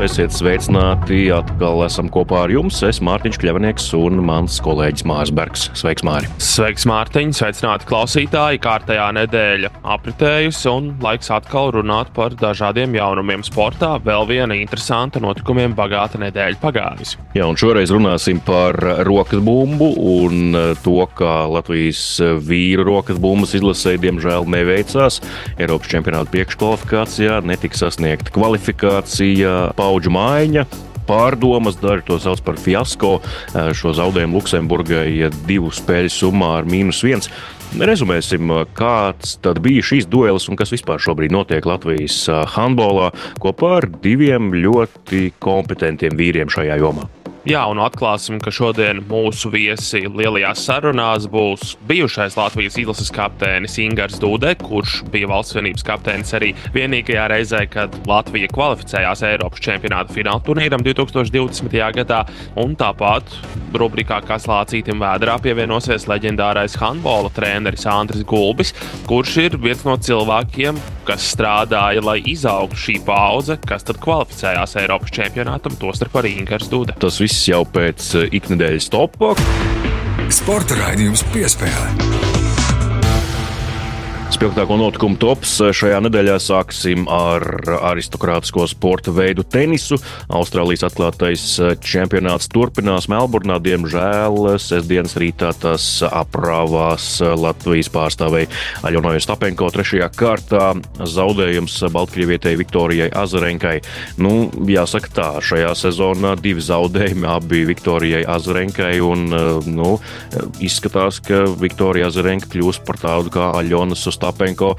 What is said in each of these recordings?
Esiet sveicināti, atkal esam kopā ar jums. Es Mārtiņš Kļavnieks un mans kolēģis Mārs Bergs. Sveiks, Māri! Sveiks, Mārtiņ! Sveicināti klausītāji! Kārtējā nedēļa apritējusi un laiks atkal runāt par dažādiem jaunumiem sportā. Vēl viena interesanta notikumiem bagāta nedēļa pagājusi. Jā, un šoreiz runāsim par rokas bumbu un to, ka Latvijas vīru rokas bumbas izlasēji diemžēl neveicās. Eiropas čempionāta priekškvalifikācijā netika sasniegta kvalifikācija paudžu maiņa. Pārdomas, daži to sauc par fiasko. Šo zaudējumu Luksemburgai divu spēļu summā ar mīnus viens. Rezumēsim, kāds bija šīs duelis un kas vispār šobrīd notiek Latvijas handbolā kopā ar diviem ļoti kompetentiem vīriem šajā jomā. Jā, un atklāsim, ka šodien mūsu viesi lielajās sarunās būs bijušais Latvijas izlases kapteinis Ingūns Dūde, kurš bija valsts vienības kapteinis arī vienīgajā reizē, kad Latvija kvalificējās Eiropas čempionāta fināla turnīram 2020. gadā. Un tāpat rubrikā Kas lācītam vēdā pievienosies leģendārais handbola treneris Andris Gulbis, kurš ir viens no cilvēkiem, kas strādāja, lai izaugtu šī paudze, kas tad kvalificējās Eiropas čempionātam, tostarp arī Ingūns Dūde. Tas viss jau pēc eh, ikdienas topā. Sporta raidījums piespēlē. Spilgtāko notikumu tops šajā nedēļā sāksim ar aristokrātisko sporta veidu tenisu. Austrālijas atklātais čempionāts turpinās Melburnā. Diemžēl sestdienas rītā tas aprāvās Latvijas pārstāvēji Aļonai Stapenko trešajā kārtā. Zaudējums Baltkrievietai Viktorijai Azarenkai. Nu, jāsaka tā, šajā sezonā divi zaudējumi abi Viktorijai Azarenkai. Un, nu, izskatās, ka Viktorija Azarenka kļūs par tādu kā Aļonas uz Ostapenko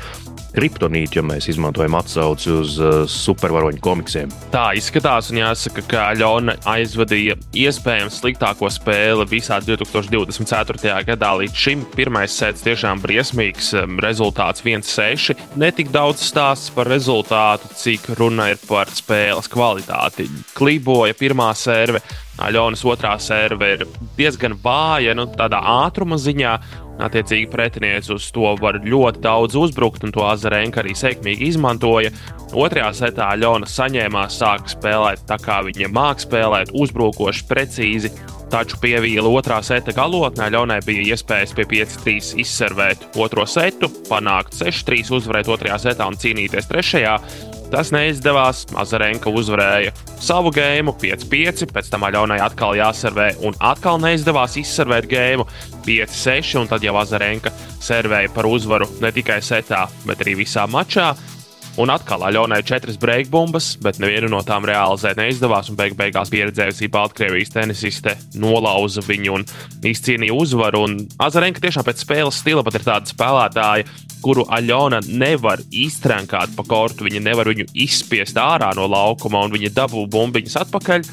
kriptonīti, ja mēs izmantojam atsauci uz uh, supervaroņu komiksiem. Tā izskatās, un jāsaka, ka Ļona aizvadīja iespējams sliktāko spēli visā 2024. gadā. Līdz šim pirmais sets tiešām briesmīgs, um, rezultāts 1-6. Netik daudz stāsts par rezultātu, cik runa ir par spēles kvalitāti. Kliboja pirmā serve. Aļonas otrā serve ir diezgan vāja, nu, tādā ātruma ziņā, Attiecīgi, pretinieks uz to var ļoti daudz uzbrukt, un to Azarenka arī sekmīgi izmantoja. Otrajā setā Ļona saņēmās, sāka spēlēt tā, kā viņa māca spēlēt, uzbrukoši, precīzi. Taču pievīla otrā seta galotnē, Ļaunai bija iespējas pie 5-3 izservēt otro setu, panākt 6-3, uzvarēt otrajā setā un cīnīties trešajā. Tas neizdevās. Azarenka uzvarēja savu gēmu 5-5, pēc tam Aļonai atkal jāservē, un atkal neizdevās izservēt gēmu 5-6, un tad jau Azarenka servēja par uzvaru ne tikai setā, bet arī visā mačā. Un atkal Aļonai četras breakbumbas, bet nevienu no tām realizēt neizdevās. Beig beigās pieredzējusī Baltkrievijas tenisiste nolauza viņu un izcīnīja uzvaru. Un Azarenka tiešām pēc spēles stila pat ir tāda spēlētāja, kuru Aļona nevar iztrenkāt pa kortu. Viņa nevar viņu izspiest ārā no laukuma, un viņa dabū bumbiņas atpakaļ.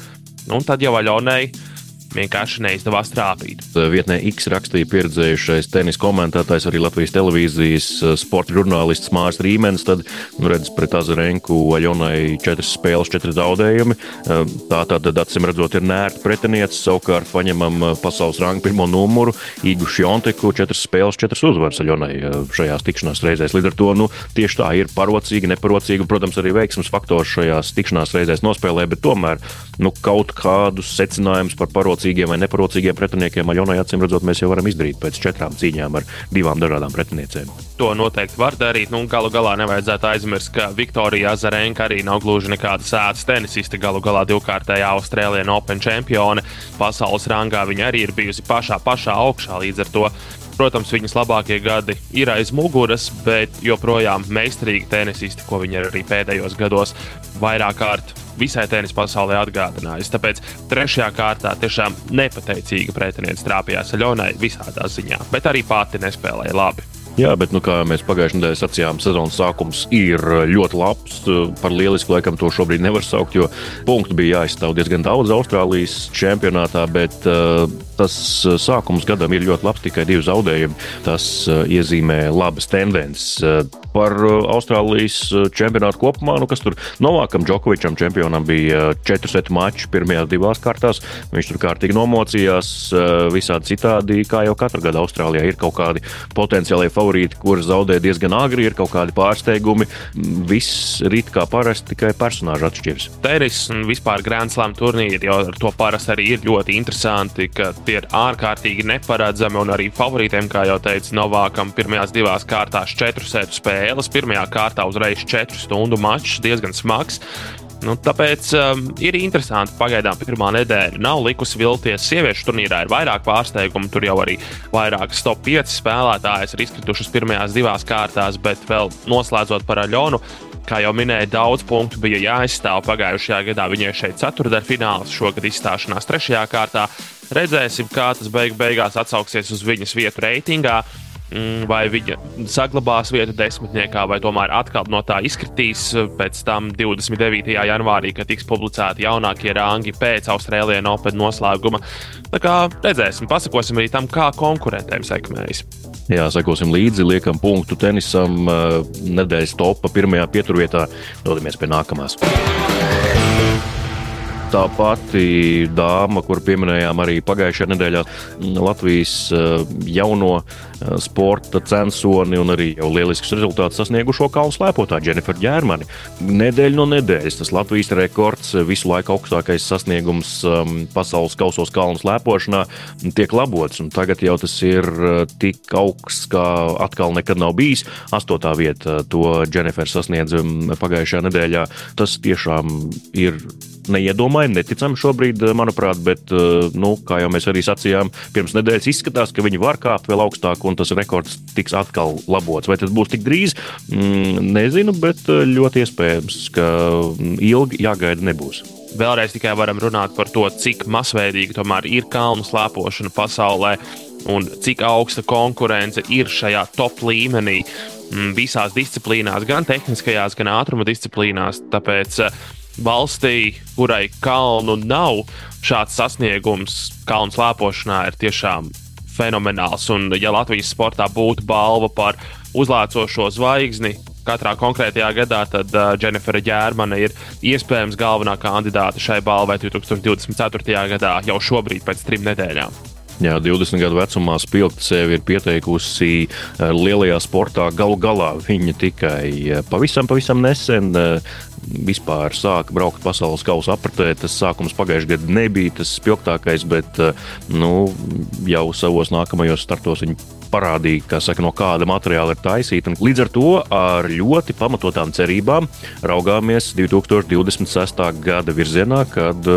Un tad jau Aļonai vienkārši neizdevās trāpīt. Vietnē X rakstīja pieredzējušais tenis komentētājs, arī Latvijas televīzijas eh, sporta žurnālists Mārcis Rīmenis. Tad, nu, redz, pret Azarenku Aļonai četras spēles, četri zaudējumi. Eh, tā tad, acīm redzot, ir nērta pretiniece. Savukārt paņemam eh, pasaules rangu pirmo numuru Igu Šionteku, četras spēles, četras uzvaras Aļonai šajās tikšanās reizēs. Līdz ar to nu, tieši tā ir parocīga, neparocīga, protams, arī veiksmes faktors šajās tikšanās reizēs nospēlē, bet tomēr nu, kaut kādus secinājumus par parocīgu neparocīgiem vai neparocīgiem pretiniekiem Aļonai acīm redzot, mēs jau varam izdarīt pēc četrām cīņām ar divām dažādām pretiniecēm. To noteikti var darīt. Nu, galu galā nevajadzētu aizmirst, ka Viktorija Zarenka arī nav gluži nekāda sēdes tenisiste. Galu galā divkārtējā Austrālijas Open čempione pasaules rangā. Viņa arī ir bijusi pašā, pašā augšā līdz ar to. Protams, viņas labākie gadi ir aiz muguras, bet joprojām meistarīga tenisiste, ko viņa arī pēdējos gados vairāk kārt visai tenisa pasaulē atgādinājis. Tāpēc trešajā kārtā tiešām nepateicīga pretiniece trāpījās Aļonai visādā ziņā, bet arī pati nespēlēja labi. Jā, bet, nu, kā mēs pagājušajā nedēļā sacījām, sezonas sākums ir ļoti labs. Par lielisku laikam to šobrīd nevar saukt, jo punktu bija jāizstāv diezgan daudz Austrālijas čempionātā, bet uh, tas sākums gadam ir ļoti labs, tikai divi zaudējumi. Tas uh, iezīmē labas tendences. Uh, par Austrālijas čempionātu kopumā, nu, kas tur Novākam Džokovičam, čempionam, bija četru setu maču pirmajās divās kārtās. Viņš tur kārtīgi nomocījās, visādi citādi, kā jau katru gadu Austrālijā ir kaut kādi potenciālie favorīti, kurus zaudē diezgan agri, ir kaut kādi pārsteigumi. Viss rīt kā parasti, tikai personāžu atšķiras. Tenis un vispār Grand Slam turnīri jau ar to parasti arī ir ļoti interesanti, ka tie ir ārkārtīgi neparedzami un arī favorītiem, kā jau teicu, Novākam pirmajās divās kārtās četru sētu spēles. Pirmajā kārtā uzreiz četru stundu mačs, diezgan smags. Nu, tāpēc um, ir interesanti, ka pagaidām pirmā nedēļa nav likusi vilties. Sieviešu turnīrā ir vairāk pārsteigumu. Tur jau arī vairākas top 5 spēlētājas ir izkritušas pirmajās divās kārtās, bet vēl noslēdzot par Aļonu. Kā jau minēju, daudz punktu bija jāizstāv pagājušajā gadā. Viņai šeit ceturdaļfināls, šogad izstāšanās trešajā kārtā. Redzēsim, kā tas beig beigās atsauksies uz viņas vietu reitingā. Mm, vai viņa saglabās vietu desmitniekā, vai tomēr atkal no tā izkritīs pēc tam 29. janvārī, kad tiks publicēti jaunākie rangi pēc Austrālijas Open noslēguma. Tā kā redzēsim, pasakosim arī tam, kā konkurentiem sekmējas. Jā, sekosim līdzi, liekam punktu tenisam. Nedēļas topā pirmajā pieturvietā dodamies pie nākamās. Tā pati dāma, kur pieminējām arī pagājušajā nedēļā, Latvijas eh, jauno eh, sporta censoni un arī jau lielisks rezultāts sasniegušo kalnu slēpotāju Jennifer Ģērmani. Nedēļa no nedēļas tas Latvijas rekords, visu laiku augstākais sasniegums um, pasaules kausos kalnu slēpošanā tiek labots. Tagad jau tas ir eh, tik augsts, kā atkal nekad nav bijis. Astotā vieta to Jennifer sasniedz um, pagājušajā nedēļā. Tas tiešām ir neiedomājami, neticami šobrīd, eh, manuprāt, bet, eh, nu, kā jau mēs arī sacījām, pirms nedēļas izskatās, ka viņi var kāpt vēl augstāk un tas rekords tiks atkal labots. Vai tas būs tik drīz? Mm, nezinu, bet eh, ļoti iespējams, ka ilgi jāgaida nebūs. Vēlreiz tikai varam runāt par to, cik masveidīga tomēr ir kalnu slēpošana pasaulē un cik augsta konkurence ir šajā top līmenī mm, visās disciplīnās, gan tehniskajās, gan ātruma disciplīnās. Tāpēc valstī, kurai kalnu nav, šāds sasniegums kalnu slēpošanā ir tiešām fenomenāls. Un, ja Latvijas sportā būtu balva par uzlācošo zvaigzni, katrā konkrētajā gadā, tad uh, Jennifer Ģērmane ir iespējams galvenā kandidāte šai balvai 2024. gadā, jau šobrīd pēc trim nedēļām. Jā, 20 gadu vecumā spilgti sevi ir pieteikusi lielajā sportā. Galu galā viņa tikai pavisam, pavisam nesen vispār sāka braukt pasaules kausa apritē. Tas sākums pagājušajā gadā nebija tas spilgtākais, bet nu, jau savos nākamajos startos viņa parādīja, ka, saka, no kāda materiāla ir taisīta. Līdz ar to ar ļoti pamatotām cerībām raugāmies 2026. gada virzienā, kad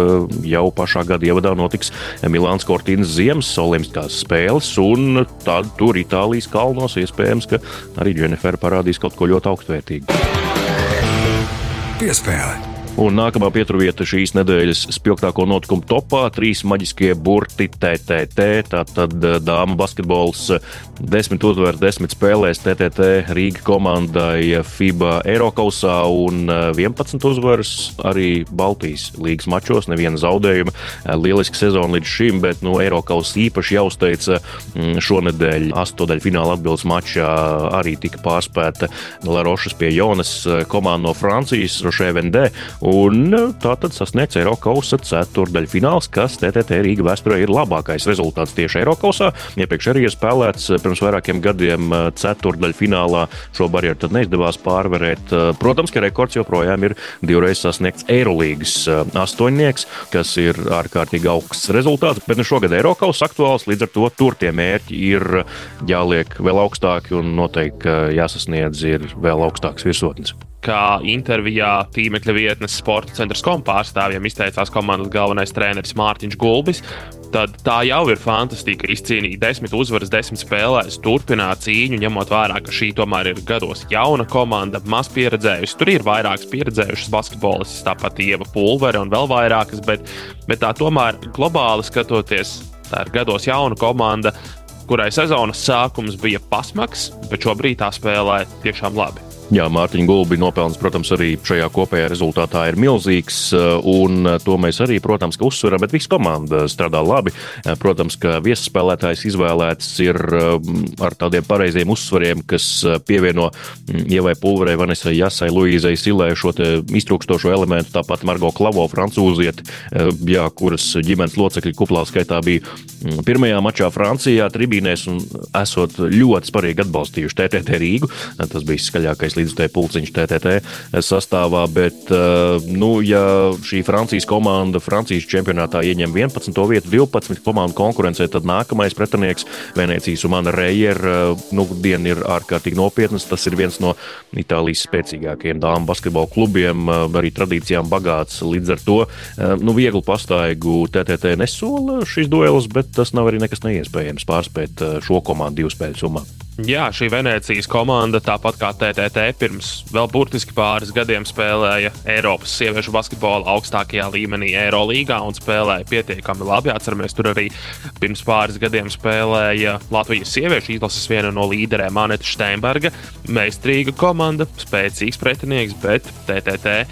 jau pašā gada ievadā notiks Milāns Kortīnas Ziemas Olimpiskās spēles, un tad tur Itālijas kalnos iespējams, ka arī Dženifera parādīs kaut ko ļoti augstvērtīgu. Piespēle. Un nākamā pieturvieta šīs nedēļas spilgtāko notikumu topā - trīs maģiskie burti TTT. Tātad eh, dāmas basketbols eh, desmit uzvaras, desmit spēlēs TTT Rīga komandai FIBA Eirokausā un 11 eh, uzvaras arī Baltijas līgas mačos. Neviena zaudējuma. Lieliska sezona līdz šim, bet nu, Eirokaus īpaši jāuzteica mm, šonadēļ astodaļu fināla atbildes mačā arī tika pārspēta Larošas pie Jonas komanda no Francijas, Rošē Vendē. Un e, tā tad sasniegts Eiropas ceturdaļfināls, kas TTT Rīga vēsturē ir labākais rezultāts tieši Eiropasā. Iepriekš arī ir spēlēts e, pirms vairākiem gadiem e, ceturdaļfinālā. Šo barjeru tad neizdevās pārvarēt. Protams, ka rekords joprojām ir divreiz sasniegts Eirolandes astoņnieks, kas ir ārkārtīgi augsts rezultāts. Bet nu šogad Eiropas aktuāls, līdz ar to tur tie mērķi ir jāliek vēl augstāki un noteikti jāsasniedz ir vēl augstāks virsotnes kā intervijā tīmekļa vietnes sporta centra kom pārstāvjiem izteicās komandas galvenais treneris Mārtiņš Gulbis. Tad tā jau ir fantastika. Izcīnīt desmit uzvaras, desmit spēlēs, turpināt cīņu, ņemot vērā, ka šī tomēr ir gados jauna komanda, maz pieredzējusi. Tur ir vairākas pieredzējušas basketbolistas, tāpat Ieva Pulvere un vēl vairākas, bet, bet tā tomēr globāli skatoties, tā ir gados jauna komanda kurai sezonas sākums bija pasmaks, bet šobrīd tā spēlē tiešām labi. Jā, Mārtiņa Gulbi nopelns, protams, arī šajā kopējā rezultātā ir milzīgs, uh, un uh, to mēs arī, protams, uzsveram, bet visa komanda strādā labi. Uh, protams, ka viesspēlētājs izvēlēts ir ar tādiem pareiziem uzsvariem, kas pievieno mm, Ievai Pulverei, Vanesai Jasai, Luīzai Silē šo iztrūkstošo elementu, tāpat Margo Klavo, francūzieti, jā, kuras ģimenes locekļi kuplā skaitā bija mm, pirmajā mačā Francijā tribīnēs un esot ļoti sparīgi atbalstījuši TTT Rīgu. Tas bija skaļākais līdzutēju pulciņš TTT sastāvā, bet, eh, nu, ja šī Francijas komanda Francijas čempionātā ieņem 11. vietu 12 komandu konkurencē, tad nākamais pretinieks Venecijas un Mana Reijer, eh, nu, diena ir ārkārtīgi nopietnas. Tas ir viens no Itālijas spēcīgākajiem dāmas basketbola klubiem, eh, arī tradīcijām bagāts. Līdz ar to, nu, vieglu pastaigu TTT nesola šīs duelas, bet tas nav arī nekas neiespējams pārspēt šo komandu divu spēļu summā. Jā, šī Venecijas komanda, tāpat kā TTT, pirms vēl burtiski pāris gadiem spēlēja Eiropas sieviešu basketbola augstākajā līmenī, Eirolandā, un spēlēja pietiekami labi. Atceramies, tur arī pirms pāris gadiem spēlēja Latvijas sieviešu izlases viena no līderēm, Anita Steinberga. Meistarīga komanda, spēcīgs pretinieks, bet TTT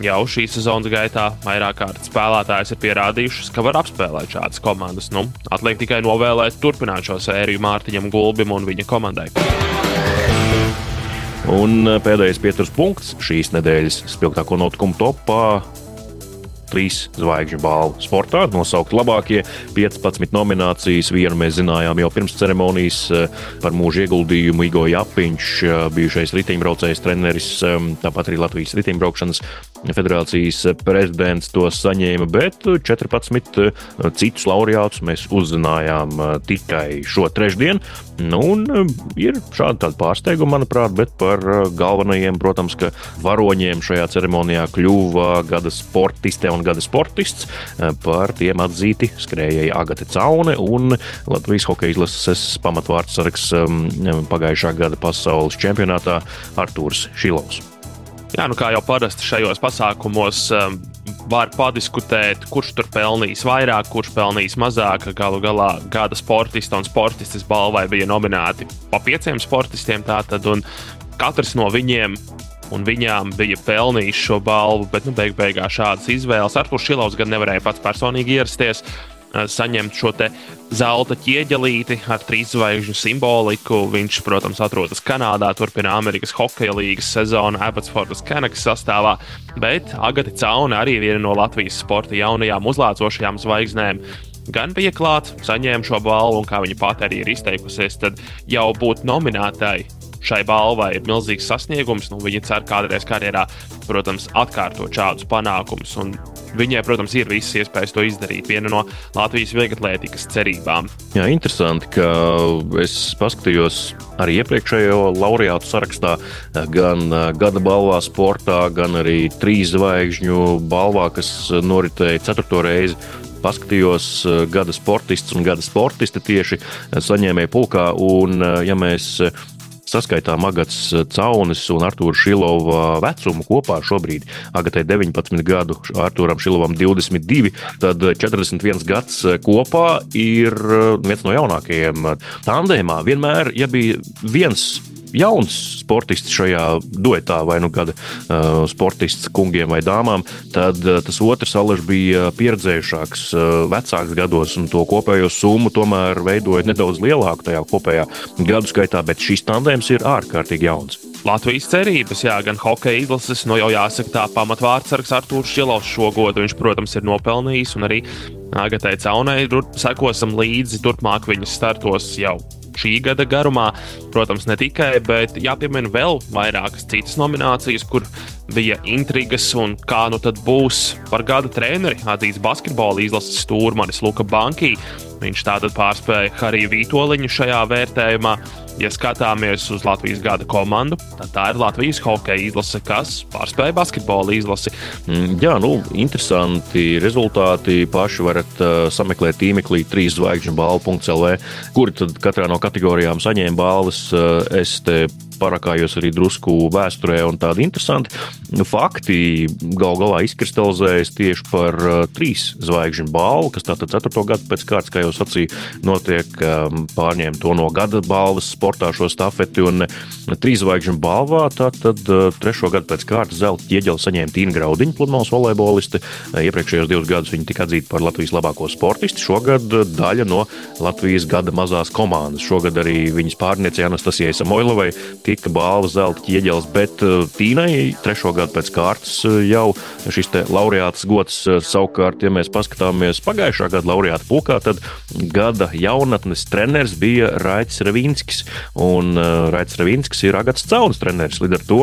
jau šīs sezonas gaitā vairāk kārtas spēlētājs ir pierādījušas, ka var apspēlēt šādas komandas. Nu, atliek tikai novēlēt turpināt šo sēriju Mārtiņam Gulbim un viņa komandai. Un eh, pēdējais pieturas punkts šīs nedēļas spilgtāko notikumu topā trīs zvaigžņu balvu. Sportā nosaukt labākie 15 nominācijas. Vienu mēs zinājām jau pirms ceremonijas eh, par mūža ieguldījumu Igo Japiņš, eh, bijušais riteņbraucējs, treneris, tāpat arī Latvijas riteņbraukšanas federācijas prezidents to saņēma, bet 14 eh, citus laureātus mēs uzzinājām tikai šo trešdienu. Nu, un ir šādi pārsteigumi, manuprāt, bet par galvenajiem, protams, ka varoņiem šajā ceremonijā kļuva gada sportiste un gada sportists. Par tiem atzīti skrējēji Agate Caune un Latvijas hokeja izlases pamatvārds sargs pagājušā gada pasaules čempionātā Artūrs Šilovs. Jā, nu kā jau parasti šajos pasākumos um, var padiskutēt, kurš tur pelnīs vairāk, kurš pelnīs mazāk. Galu galā gada sportista un sportistes balvai bija nominēti pa pieciem sportistiem. Tātad, katrs no viņiem un viņām bija pelnījis šo balvu, bet nu, beig beigās šādas izvēles. Arthurs Šilovs gan nevarēja pats personīgi ierasties. Saņemt šo zelta ķieģelīti ar trīs zvaigžņu simboliku. Viņš, protams, atrodas Kanādā, turpina Amerikas Hokeja līnijas sezonu Abbotsfordas Kanākas sastāvā, bet Agati Cauna arī viena no Latvijas sporta jaunajām uzlācošajām zvaigznēm gan bija klāts, saņēma šo balvu, un kā viņa pati arī ir izteikusies, tad jau būt nominētai šai balvai ir milzīgs sasniegums. Nu, viņa cer kādreiz karjerā, protams, atkārtot šādus panākumus. Viņai, protams, ir visas iespējas to izdarīt. Viena no Latvijas vieglatlētikas cerībām. Jā, interesanti, ka es paskatījos arī iepriekšējo laureātu sarakstā, gan gada balvā, sportā, gan arī trīs zvaigžņu balvā, kas noritēja ceturto reizi paskatījos gada sportists un gada sportiste tieši saņēmēju pulkā. Un, ja mēs saskaitām Agats Caunis un Artūra Šilova vecumu kopā šobrīd. Agatē 19 gadu, Artūram Šilovam 22, tad 41 gads kopā ir viens no jaunākajiem tandēmā. Vienmēr, ja bija viens jauns sportists šajā duetā, vai nu kāda uh, sportists kungiem vai dāmām, tad uh, tas otrs alaž bija pieredzējušāks, uh, vecāks gados, un to kopējo summu tomēr veidoja nedaudz lielāku tajā kopējā gadu skaitā, bet šis tandēms ir ārkārtīgi jauns. Latvijas cerības, jā, gan hokeja izlases, no nu jau jāsaka, tā pamatvārdsargs Artūrs Šilovs šo godu viņš, protams, ir nopelnījis, un arī Agatai Caunai sekosim līdzi turpmāk viņas startos jau šī gada garumā. Protams, ne tikai, bet jāpiemina vēl vairākas citas nominācijas, kur bija intrigas un kā nu tad būs par gada treneri atzīts basketbola izlases stūrmanis Luka Banki. Viņš tātad pārspēja Hariju Vitoļiņu šajā vērtējumā. Ja skatāmies uz Latvijas gada komandu, tad tā ir Latvijas hokeja izlase, kas pārspēja basketbola izlasi. Mm, jā, nu, interesanti rezultāti. Paši varat uh, sameklēt tīmeklī 3 zvaigžņu balvu.CLV, kuri tad katrā no kategorijām saņēma balvas. Uh, parakājos arī drusku vēsturē un tādi interesanti fakti gal galā izkristalizējas tieši par uh, trīs zvaigžņu balvu, kas tātad ceturto gadu pēc kārtas, kā jau sacīju, notiek um, pārņēma to no gada balvas sportā šo stafeti un trīs zvaigžņu balvā. Tātad uh, trešo gadu pēc kārtas zelta ķieģeli saņēma Tīna Graudiņa, pludmales volejboliste. Iepriekšējos divus gadus viņa tika atzīta par Latvijas labāko sportistu. Šogad daļa no Latvijas gada mazās komandas. Šogad arī viņas pārniecei Anastasijai Samoilovai tika balva zelta ķieģelis, bet uh, Tīnai trešo gadu pēc kārtas uh, jau šis laureāts gods uh, savukārt, ja mēs paskatāmies pagājušā gada laureāta pulkā, tad gada jaunatnes treneris bija Raits Ravinskis. Un Raits Ravinskis ir Agats Caunas treneris. Līdz ar to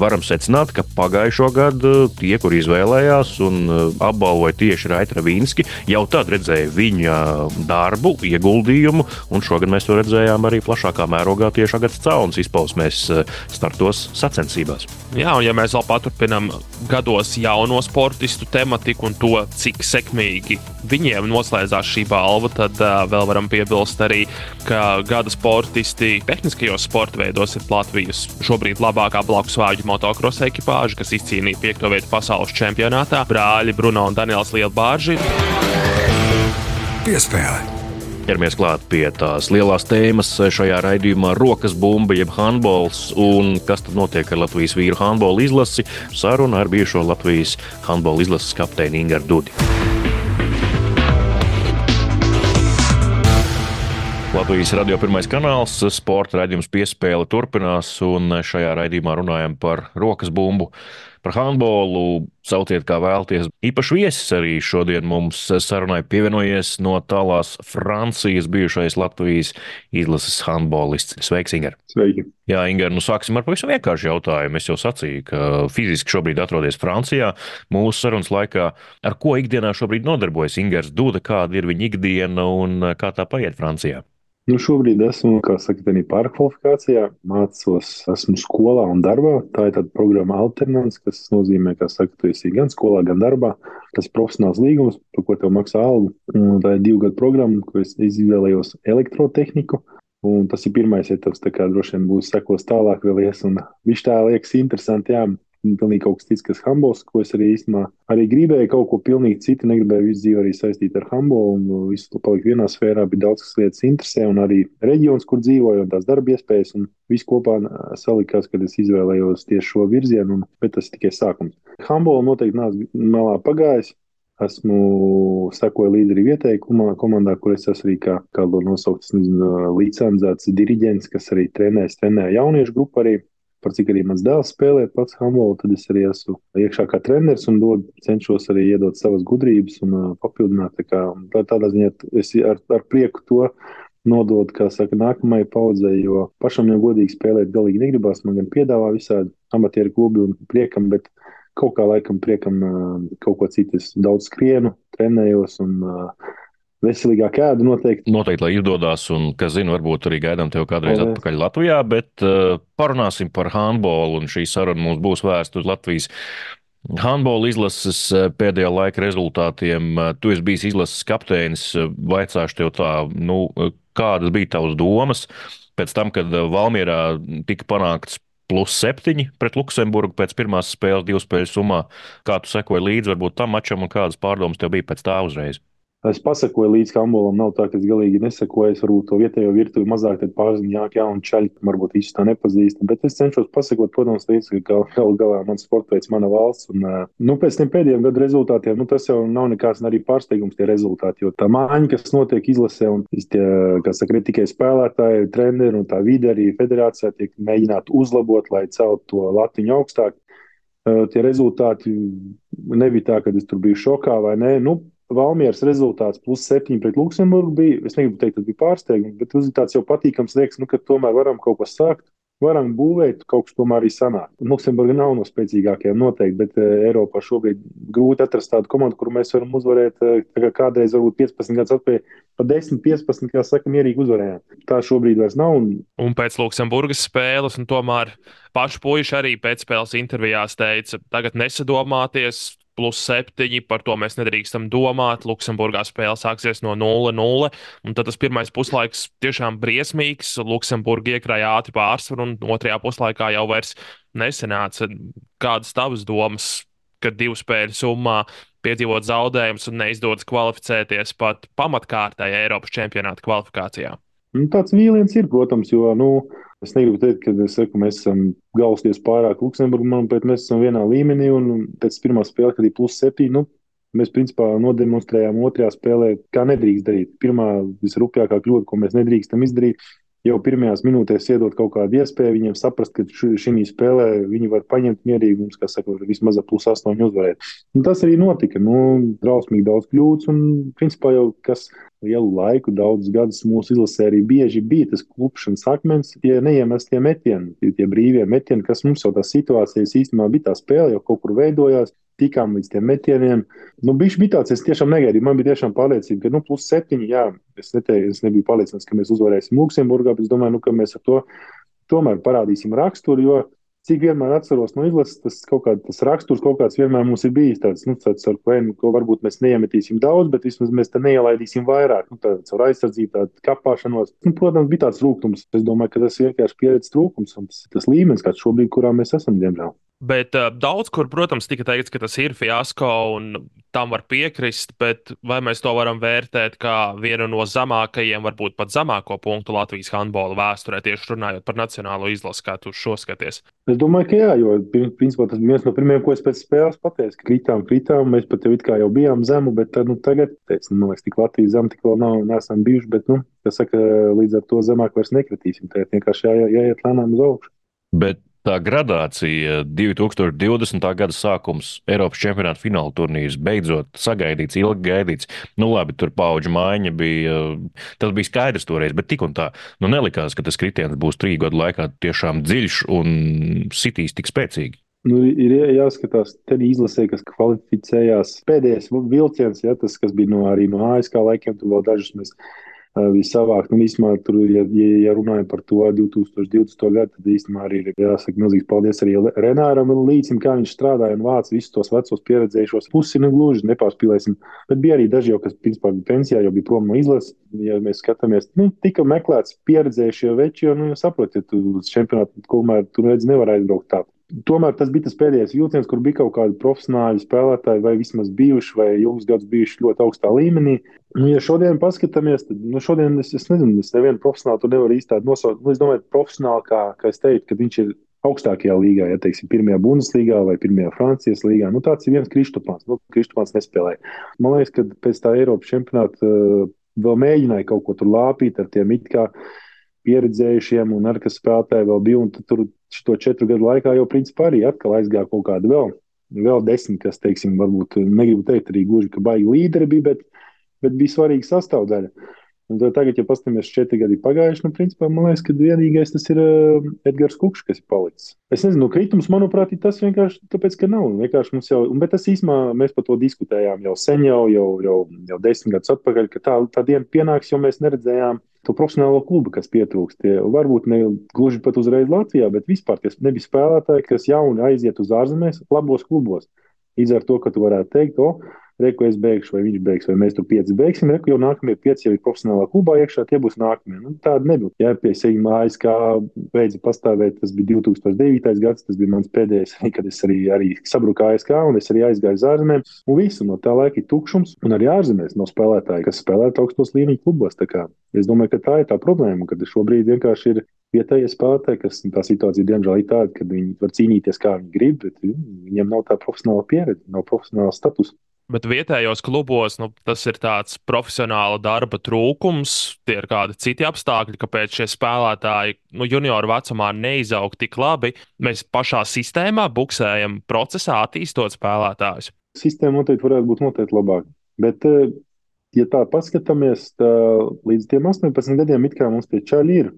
varam secināt, ka pagājušo gadu tie, kur izvēlējās un apbalvoja tieši Raita Ravinski, jau tad redzēja viņa darbu, ieguldījumu, un šogad mēs to redzējām arī plašākā mērogā tieši Agats Caunas izpausmēs eh, startos sacensībās. Jā, un ja mēs vēl paturpinām gados jauno sportistu tematiku un to, cik sekmīgi viņiem noslēdzās šī balva, tad uh, vēl varam piebilst arī, ka gada sportisti tehniskajos sporta veidos ir Latvijas šobrīd labākā blakus vāģu motocross ekipāža, kas izcīnīja piekto vietu pasaules čempionātā. Brāļi Bruno un Daniels Lielbārži. Piespēle. Ķeramies klāt pie tās lielās tēmas šajā raidījumā - rokas bumba, jeb handbols. Un kas tad notiek ar Latvijas vīru handbola izlasi? Saruna ar bijušo Latvijas handbola izlases kapteini Ingaru Dudi. Latvijas radio pirmais kanāls, sporta raidījums piespēle turpinās, un šajā raidījumā runājam par rokas bumbu par handbolu. Sauciet, kā vēlties. Īpaši viesis arī šodien mums sarunai pievienojies no tālās Francijas bijušais Latvijas izlases handbolists. Sveiks, Ingar! Sveiki! Jā, Ingar, nu sāksim ar pavisam vienkāršu jautājumu. Es jau sacīju, ka fiziski šobrīd atrodies Francijā. Mūsu sarunas laikā, ar ko ikdienā šobrīd nodarbojas Ingars Duda, kāda ir viņa ikdiena un kā tā paiet Francijā? Nu, šobrīd esmu, saka, pārkvalifikācijā, mācos, esmu skolā un darbā. Tā ir tāda programma alternants, kas nozīmē, ka, saka, tu esi gan skolā, gan darbā. Tas profesionāls līgums, par ko tev maksā algu. Un tā ir divu gadu programma, ko es izvēlējos elektrotehniku. Un tas ir pirmais etaps, tā kā droši vien būs sekos tālāk vēl ies. Un viņš tā liekas interesanti, jā, pilnīgi kaut kas cits, kas Hambos, ko es arī īstenībā arī gribēju kaut ko pilnīgi citu, negribēju visu dzīvi arī saistīt ar Hambo un visu to palikt vienā sfērā, bija daudz kas lietas interesē un arī reģions, kur dzīvoju un tās darba iespējas un viss kopā salikās, kad es izvēlējos tieši šo virzienu, un, bet tas tikai sākums. Hambo noteikti nāc malā pagājis. Esmu sekoju līdzi arī vietējai komandā, kur es esmu arī kā, kā nosaucts licencēts diriģents, kas arī trenēs, trenē jauniešu grupu arī par cik arī mans dēls spēlē pats handbolu, tad es arī esmu iekšā kā treneris un dod, cenšos arī iedot savas gudrības un uh, papildināt. Tā kā, tā, tādā ziņā es ar, ar prieku to nodot, kā saka, nākamajai paudzei, jo pašam jau godīgi spēlēt galīgi negribās. Man gan piedāvā visādi amatieru klubi un priekam, bet kaut kā laikam priekam uh, kaut ko citu. Es daudz skrienu, trenējos un uh, veselīgāk ēdu noteikti. Noteikti, lai izdodas, un, kas zina, varbūt arī gaidām tevi kādreiz Paldies. atpakaļ Latvijā, bet uh, parunāsim par handbolu, un šī saruna mums būs vērsta uz Latvijas. Handbola izlases uh, pēdējā laika rezultātiem. Uh, tu esi bijis izlases kapteinis. Vaicāšu tev tā, nu, kādas bija tavas domas pēc tam, kad Valmierā tika panākts plus septiņi pret Luksemburgu pēc pirmās spēles, divu spēļu summā. Kā tu sekoji līdzi varbūt tam mačam un kādas pārdomas tev bija pēc tā uzreiz? Es pasakoju līdz Hambulam, nav tā, ka es galīgi nesakoju. Es varbūt to vietējo virtuvi mazāk pārzinu, jā, jā, un čaļi varbūt visus tā nepazīst. Bet es cenšos pasakot, protams, līdz, ka galu galā mans sports veids mana valsts. Un, nu, pēc tiem pēdējiem gadu rezultātiem, nu, tas jau nav nekāds arī pārsteigums tie rezultāti, jo tā māņa, kas notiek izlasē, un tie, kas saka, ne tikai spēlētāji, treneri un tā vide arī federācijā tiek mēģināt uzlabot, lai celtu to latiņu augstāk. Tie rezultāti nebija tā, ka es tur biju šokā vai nē. Nu, Valmieras rezultāts plus 7 pret Luksemburgu bija. Es negribu teikt, tas bija pārsteigums, bet tas jau patīkams liekas, nu, ka tomēr varam kaut ko sākt. Varam būvēt, kaut kas tomēr arī sanāk. Luksemburga nav no spēcīgākajiem noteikti, bet uh, Eiropā šobrīd grūti atrast tādu komandu, kuru mēs varam uzvarēt. Uh, kā kādreiz, varbūt 15 gadus atpakaļ, pa 10, 15, kā saka, mierīgi uzvarējām. Tā šobrīd vairs nav. Un, un pēc Luksemburgas spēles, un tomēr paši puiši arī pēc spēles intervijās teica, tagad nesadomāties, plus 7. Par to mēs nedrīkstam domāt. Luksemburgā spēle sāksies no 0-0. Un tad tas pirmais puslaiks tiešām briesmīgs. Luksemburga iekrāja ātri pārsvaru, un otrajā puslaikā jau vairs nesenāca. Kādas tavas domas, kad divu spēļu summā piedzīvot zaudējumus un neizdodas kvalificēties pat pamatkārtai Eiropas čempionāta kvalifikācijā? Nu, tāds vīliens ir, protams, jo nu, es negribu teikt, ka saku, mēs esam galvasties pārāk Luksemburgā, manuprāt, mēs esam vienā līmenī. Un pēc pirmā spēle, kad ir plus septiņi, nu, mēs principā nodemonstrējām otrajā spēlē, kā nedrīkst darīt. Pirmā visrupjākā kļūda, ko mēs nedrīkstam izdarīt, jau pirmajās minūtēs iedot kaut kādu iespēju viņiem saprast, ka šī spēlē viņi var paņemt mierīgi mums, kā saka, vismaz ar plus astoņu uzvarēt. Un tas arī notika. Nu, drausmīgi daudz kļūdas un, principā, jau kas lielu laiku, daudzus gadus mūsu izlasē arī bieži bija tas klupšanas akmens, tie neiemestie metieni, tie, tie brīvie metieni, kas mums jau tās situācijas īstenībā bija tā spēle, jau kaut kur veidojās. Tikām līdz tiem metieniem. Nu, bija, bija tāds, es tiešām negaidīju. Man bija tiešām pārliecība, ka, nu, plus septiņi, jā, es, neteicu, es nebiju pārliecināts, ka mēs uzvarēsim Luksemburgā, bet es domāju, nu, ka mēs ar to tomēr parādīsim raksturu, jo cik vienmēr atceros no izlases, tas kaut kāds raksturs, kaut kāds vienmēr mums ir bijis tāds, nu, tāds ar ko, ko varbūt mēs neiemetīsim daudz, bet vismaz mēs te neielaidīsim vairāk, nu, tāds ar aizsardzību, tādu kapāšanos. Nu, protams, bija tāds rūkums. Es domāju, ka tas ir vienkārši pieredzes trūkums un tas, tas līmenis, kāds šobrīd, kurā mēs esam, diemžēl. Bet uh, daudz kur, protams, tika teikts, ka tas ir fiasko un tam var piekrist, bet vai mēs to varam vērtēt kā vienu no zemākajiem, varbūt pat zemāko punktu Latvijas handbola vēsturē, tieši runājot par nacionālo izlasi, kā tu šo skaties? Es domāju, ka jā, jo principā, tas bija viens no pirmajiem, ko es pēc spēles pateicu, ka kritām, kritām, mēs pat jau it kā jau bijām zemu, bet tad, nu, tagad, teicu, nu, man liekas, tik Latvijas zem, tik vēl nav, neesam bijuši, bet, nu, kas saka, līdz ar to zemāk vairs nekritīsim, tagad vienkārši jā, jāiet lēnām uz augšu. Bet tā gradācija 2020. gada sākums, Eiropas čempionāta fināla turnīrs, beidzot sagaidīts, ilgi gaidīts. Nu, labi, tur paudžu maiņa bija, tas bija skaidrs toreiz, bet tik un tā, nu, nelikās, ka tas kritiens būs trīs gadu laikā tiešām dziļš un sitīs tik spēcīgi. Nu, ir jāskatās, tad izlasē, kas kvalificējās. Pēdējais vilciens, ja, tas, kas bija no, arī no ASK laikiem, tur vēl dažus mēs bija savākt. Un īstenībā, tur, ja, ja, ja runājam par to 2020. gadu, tad īstenībā arī ir jāsaka milzīgs paldies arī Renāram Līcim, kā viņš strādāja un vāca visus tos vecos pieredzējušos. Pusi nu gluži nepārspīlēsim, bet bija arī daži jau, kas principā bija pensijā, jau bija prom no izlases. Ja mēs skatāmies, nu, tika meklēts pieredzējušie veči, jo, nu, saprotiet, tu čempionātu, kumēr tu redzi, nevar aizbraukt tā Tomēr tas bija tas pēdējais vilciens, kur bija kaut kādi profesionāļi spēlētāji, vai vismaz bijuši, vai ilgus gadus bijuši ļoti augstā līmenī. Nu, ja šodien paskatāmies, tad nu, šodien es, es nezinu, es nevienu profesionāli tur nevaru īsti nosaukt. Nu, es domāju, profesionāli, kā, kā es teicu, ka viņš ir augstākajā līgā, ja teiksim, pirmajā Bundeslīgā vai pirmajā Francijas līgā. Nu, tāds ir viens Kristofāns. Nu, Kristofāns nespēlēja. Man liekas, ka pēc tā Eiropas čempionāta uh, vēl mēģināja kaut ko tur lāpīt ar tiem it kā pieredzējušiem, un ar kas spēlētāji vēl bija. Tur šo četru gadu laikā jau principā arī atkal aizgāja kaut kāda vēl, vēl desmit, kas, teiksim, varbūt negribu teikt arī gluži, ka baigi līderi bija, bet, bet bija svarīga sastāvdaļa. Un tagad, ja paskatāmies, četri gadi pagājuši, nu, principā, man liekas, ka vienīgais tas ir uh, Edgars Kukšs, kas ir palicis. Es nezinu, kritums, manuprāt, ir tas vienkārši tāpēc, ka nav. Vienkārši mums jau, bet tas īsumā mēs par to diskutējām jau sen, jau, jau, jau, jau desmit gadus atpakaļ, ka tā, tā diena pienāks, jo mēs neredzējām to profesionālo klubu, kas pietrūkst. Tie varbūt ne gluži pat uzreiz Latvijā, bet vispār tie nebija spēlētāji, kas jauni aiziet uz ārzemēs, labos klubos. Līdz ar to, ka tu varētu teikt, o, reku es beigšu, vai viņš beigs, vai mēs tur pieci beigsim. Reku jau nākamie pieci jau ir profesionālā klubā iekšā, tie būs nākamie. Nu, tāda nebūtu. Jā, pie sevis mājas, kā beidza pastāvēt, tas bija 2009. gads, tas bija mans pēdējais, kad es arī, arī sabruku ASK un es arī aizgāju uz ārzemēm. Un visu no tā laika ir tukšums, un arī ārzemēs nav spēlētāji, kas spēlētu augstos līmeņa klubos. Es domāju, ka tā ir tā problēma, kad šobrīd vienkārši ir vietējie spēlētāji, kas tā situācija diemžēl ir tāda, ka viņi var cīnīties kā viņi grib, bet viņiem nav tā profesionāla pieredze, nav profesionāla statusa. Bet vietējos klubos nu, tas ir tāds profesionāla darba trūkums, tie ir kādi citi apstākļi, kāpēc šie spēlētāji nu, junioru vecumā neizaug tik labi. Mēs pašā sistēmā buksējam procesā, attīstot spēlētājus. Sistēma noteikti varētu būt noteikti labāka. Bet, eh, ja tā paskatāmies, tā līdz 18 gadiem it kā mums tie čaļi ir.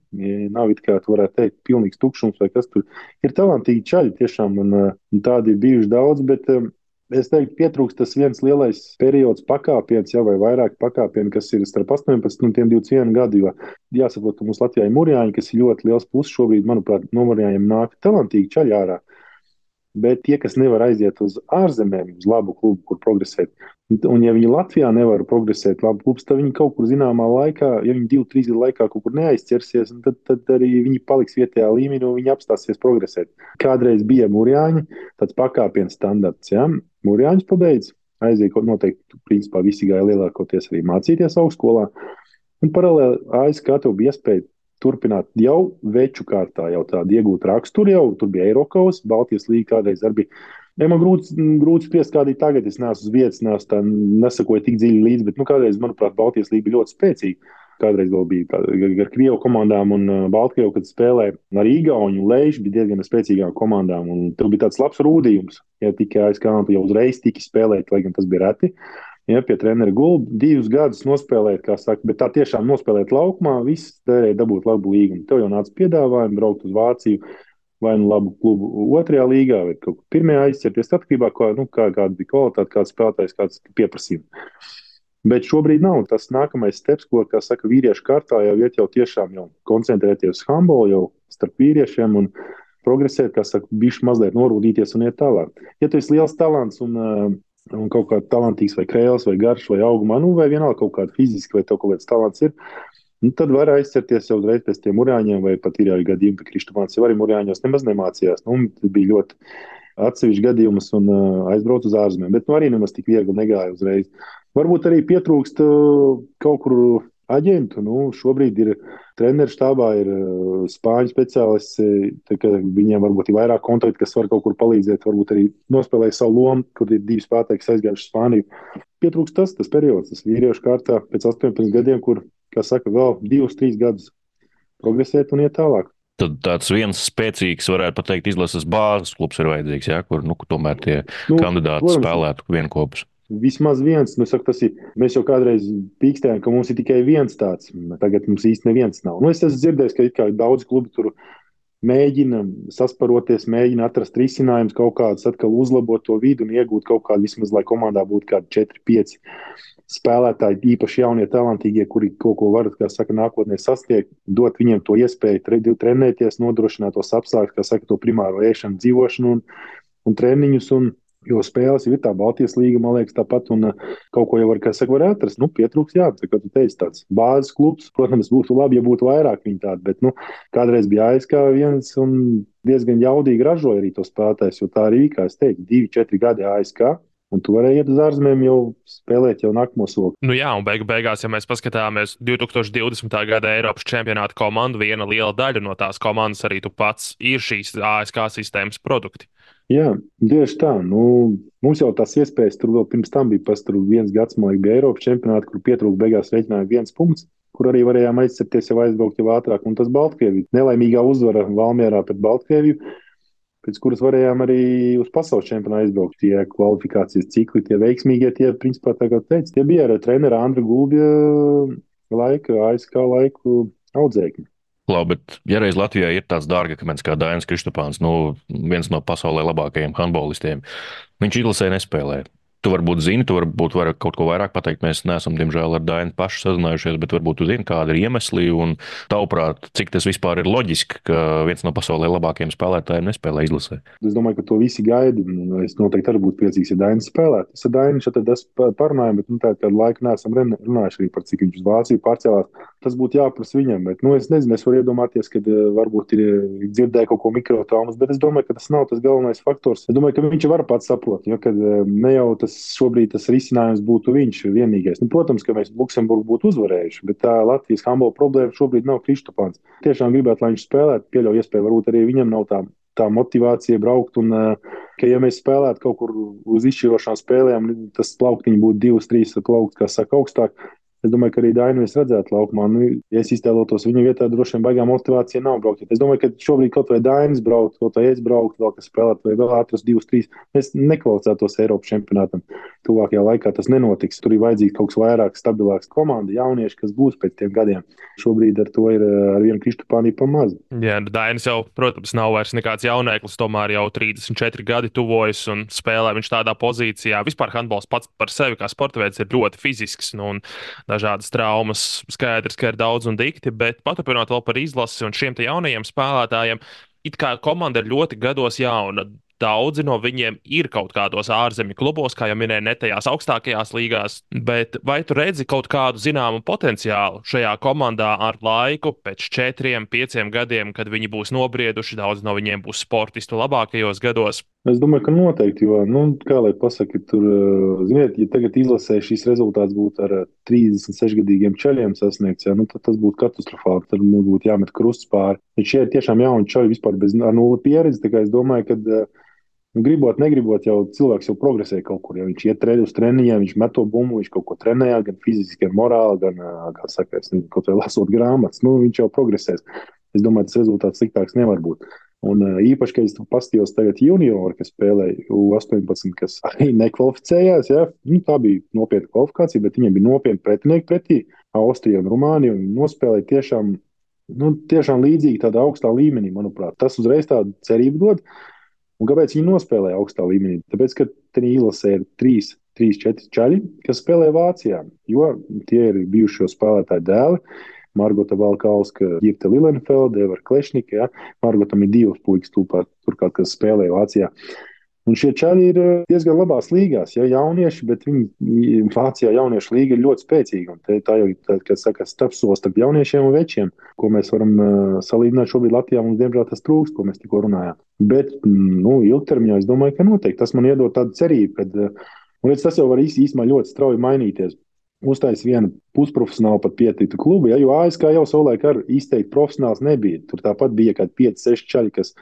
Nav it kā, tu varētu teikt, pilnīgs tukšums vai kas tur ir. Talantīgi čaļi tiešām, un, un eh, tādi ir bijuši daudz, bet eh, Es teiktu, pietrūkst tas viens lielais periods, pakāpiens, jau vai vairāk pakāpienu, kas ir starp 18 un 21 gadu. Jo jāsaprot, ka mums Latvijā ir mūrjāņi, kas ir ļoti liels puses šobrīd, manuprāt, no mūrjāņiem nāk talantīgi čaļi ārā. Bet tie, kas nevar aiziet uz ārzemēm, uz labu klubu, kur progresēt, un ja viņi Latvijā nevar progresēt labu klubu, tad viņi kaut kur zināmā laikā, ja viņi divu, trīs gadu laikā kaut kur neaizķersies, tad, tad arī viņi paliks vietējā līmenī un viņi apstāsies progresēt. Kādreiz bija mūrjāņi, tāds pakāpiens standarts. Ja? Mūrjāņus pabeidz, aiziet noteikti, principā visi gāja lielākoties arī mācīties augstskolā. Un paralēli ASK tev bija iespēja turpināt jau veču kārtā, jau tādu iegūt raksturu, jau tur bija Eiropas, Baltijas līnija kādreiz arī bija. Ja man grūti, grūti spriest, kāda ir tagad. Es neesmu uz vietas, neesmu tā, nesakoju tik dziļi līdzi, bet nu, kādreiz, manuprāt, Baltijas līnija bija ļoti spēcīga. Kādreiz vēl bija ar Krievijas komandām un Baltkrieviju, kad spēlēja ar Igaunu un Leišu, bija diezgan spēcīgām komandām. Tur bija tāds labs rūdījums. Ja tikai aizkāpja, jau uzreiz tika spēlēt, lai gan tas bija reti. Ja, pie treneru gulbi divus gadus nospēlēt, kā saka, bet tā tiešām nospēlēt laukumā, viss derēja dabūt labu līgumu. Tev jau nāca piedāvājumi braukt uz Vāciju, vai nu labu klubu otrajā līgā, vai kaut kur pirmajā aizķerties, atkarībā no nu, kā, kāda bija kvalitāte, kāds spēlētājs, kāds pieprasījums. Bet šobrīd nav tas nākamais steps, ko, kā saka, vīriešu kārtā jau iet jau tiešām jau koncentrēties uz handbolu, jau starp vīriešiem un progresēt, kā saka, bišķi mazliet norūdīties un iet tālāk. Ja tu esi liels talants un uh, un kaut kāds talantīgs, vai krēls, vai garš, vai augumā, nu, vai vienalga kaut kāda fiziska, vai tev kaut kāds talants ir. Nu, tad var aizcerties jau uzreiz pēc tiem urāņiem, vai pat ir arī gadījumi, ka Kristāns jau arī urāņos nemaz nemācījās. Nu, bija ļoti atsevišķs gadījums un uh, aizbraucu uz ārzemēm. Bet nu, arī nemaz tik viegli negāja uzreiz. Varbūt arī pietrūkst uh, kaut kur aģentu. Nu, šobrīd ir treneru štābā, ir uh, spāņu speciālists. Viņiem varbūt ir vairāk kontaktu, kas var kaut kur palīdzēt. Varbūt arī nospēlēja savu lomu, kur ir divi spēlētāji, aizgājuši uz Spāniju. Pietrūkst tas, tas periods, tas vīriešu kārtā pēc 18 gadiem, kur, kā saka, vēl divus, trīs gadus progresēt un iet tālāk. Tad tāds viens spēcīgs, varētu teikt, izlases bāzes klubs ir vajadzīgs, ja, kur nu, tomēr tie nu, kandidāti protams, spēlētu vienopus. Vismaz viens, nu, saku, tas ir. Mēs jau kādreiz pīkstējām, ka mums ir tikai viens tāds. Tagad mums īsti neviens nav. Nu, es esmu dzirdējis, ka daudz klubu tur mēģina sasparoties, mēģina atrast risinājumus, kaut kādus atkal uzlabot to vidu un iegūt kaut kādu, vismaz, lai komandā būtu kādi 4, 5 spēlētāji, īpaši jaunie, talantīgie, kuri kaut ko var, kā saka, nākotnē sasniegt, dot viņiem to iespēju tre, trenēties, nodrošināt tos apstākļus, kā saka, to primāro ēšanu, dzīvošanu un, un treniņus. Un, Jo spēles ir tā Baltijas līga, man liekas, tāpat, un uh, kaut ko jau var, saka, var atrast. Nu, pietrūks, jā, tā kā tu teici, tāds bāzes klubs. Protams, būtu labi, ja būtu vairāk viņi tādi, bet nu, kādreiz bija ASK viens un diezgan jaudīgi ražoja arī to spēlētājs, jo tā arī kā es teicu, divi, četri gadi ASK. Un tu vari iet uz ārzemēm, jau spēlēt jau nākamo soli. Nu jā, un beigu beigās, ja mēs paskatāmies 2020. gada Eiropas čempionāta komandu, viena liela daļa no tās komandas arī tu pats ir šīs ASK sistēmas produkti. Jā, tieši tā. Nu, mums jau tās iespējas tur vēl pirms tam bija. Tam viens gads, man liekas, bija Eiropas čempionāts, kur pietrūka beigās reiķināja viens punkts, kur arī varējām aizcerties jau aizbraukt jau ātrāk. Un tas Baltkrievija nelaimīgā uzvara Valmjerā pret Baltkrieviju, pēc kuras varējām arī uz pasaules čempionātu aizbraukt. Tie kvalifikācijas cikli, tie veiksmīgie, tie, principā, tā kā teicu, tie bija ar treneru Andru Gulbja laika, ASK laiku audzēkņi. Labi, bet ja reiz Latvijā ir tāds dārgakmens kā Dainis Kristopāns, nu, viens no pasaulē labākajiem handbolistiem, viņš izlasē nespēlē. Tu varbūt zini, tu varbūt vari kaut ko vairāk pateikt. Mēs neesam, diemžēl, ar Dainu pašu sazinājušies, bet varbūt tu zini, kāda ir iemesli un tavuprāt, cik tas vispār ir loģiski, ka viens no pasaulē labākajiem spēlētājiem nespēlē izlasē. Es domāju, ka to visi gaida. Es noteikti arī būtu priecīgs, ja Dainis spēlētu. Es ar Dainu šeit parunāju, bet nu, tā kādu laiku neesam runājuši arī par cik viņš uz Vāciju pārcēlās. Tas būtu jāprasa viņam, bet nu, es nezinu, es varu iedomāties, ka uh, varbūt ir dzirdēju kaut ko mikrotraumas, bet es domāju, ka tas nav tas galvenais faktors. Es domāju, ka viņš var pats saprot, jo kad, ne jau tas šobrīd tas risinājums būtu viņš vienīgais. Nu, protams, ka mēs Luksemburgu būtu uzvarējuši, bet tā Latvijas handbola problēma šobrīd nav Kristofāns. Tiešām gribētu, lai viņš spēlētu, pieļauju iespēju, varbūt arī viņam nav tā. Tā motivācija braukt, un ka, ja mēs spēlētu kaut kur uz izšķirošām spēlēm, tas plauktiņš būtu divas, trīs plaukti, kas saka, augstāk. Es domāju, ka arī Dainu es redzētu laukumā. Nu, ja es iztēlotos viņa vietā, droši vien baigā motivācija nav braukt. Es domāju, ka šobrīd kaut vai Dainis braukt, kaut vai es brauktu, vēl kas spēlēt, vai vēl atrast divus, trīs. Mēs nekvalificētos Eiropas čempionātam. Tuvākajā laikā tas nenotiks. Tur ir vajadzīgs kaut kas vairāk, stabilāks komanda, jaunieši, kas būs pēc tiem gadiem. Šobrīd ar to ir ar vienu Kristupānī pa maz. Jā, Dainis jau, protams, nav vairs nekāds jaunēklis, tomēr jau 34 gadi tuvojas un spēlē viņš tādā pozīcijā. Vispār handbols pats par sevi kā sporta veids ir ļoti fizisks. Nu, dažādas traumas. Skaidrs, ka ir daudz un dikti, bet paturpinot vēl par izlasi un šiem jaunajiem spēlētājiem. It kā komanda ir ļoti gados jauna. Daudzi no viņiem ir kaut kādos ārzemju klubos, kā jau minēju, ne tajās augstākajās līgās, bet vai tu redzi kaut kādu zināmu potenciālu šajā komandā ar laiku, pēc četriem, pieciem gadiem, kad viņi būs nobrieduši, daudz no viņiem būs sportistu labākajos gados? Es domāju, ka noteikti, jo, nu, kā lai pasakā, tur, eh, ziniet, ja tagad izlasē šīs rezultāts būtu ar 36 gadīgiem ceļiem sasniegts, ja, nu, tad tas būtu katastrofāli. Tad mums būtu jāmet krusts pāri. Bet šie ir tiešām jauni ceļi vispār bez nulles pieredzes. Es domāju, ka uh, Nu, gribot, negribot, jau cilvēks jau progresē kaut kur. Ja viņš iet uz treniņiem, viņš met to bumbu, viņš kaut ko trenējās, gan fiziski, gan morāli, gan, kā saka, nezinu, kaut vai lasot grāmatas. Nu, viņš jau progresēs. Es domāju, tas rezultāts sliktāks nevar būt. Un īpaši, kad es paskatījos tagad junioru, kas spēlēja U18, kas arī nekvalificējās, ja? nu, tā bija nopietna kvalifikācija, bet viņiem bija nopietni pretinieki pretī Austrija un Rumānija. Viņi nospēlēja tiešām, nu, tiešām līdzīgi tādā augstā līmenī, manuprāt. Tas uzreiz tādu cerību dod. Un kāpēc viņi nospēlēja augstā līmenī? Tāpēc, ka tajā izlasē ir trīs, trīs, četri čaļi, kas spēlē Vācijā, jo tie ir bijušo spēlētāju dēli. Margota Valkauska, Girta Lilenfelda, Eva Klešnika. Ja? Margotam ir divas puikas, turklāt, kas spēlē Vācijā. Un šie čaļi ir eh, diezgan labās līgās, ja jaunieši, bet viņi Vācijā jauniešu līga ir ļoti spēcīga. Un tā jau ir, kad saka, starpsolis starp jauniešiem un večiem, ko mēs varam uh, salīdzināt šobrīd Latvijā. Mums, diemžēl, tas trūkst, ko mēs tikko runājām. Bet, nu, ilgtermiņā es domāju, ka noteikti tas man iedod tādu cerību, ka, uh, un redz, tas jau var īstenībā ļoti strauji mainīties uztaisīja vienu pusprofesionālu, pat pietiktu klubu. Ja, jo ASK jau savulaik ar izteikti profesionāls nebija. Tur tāpat bija kaut kādi 5, 6 čaļi, kas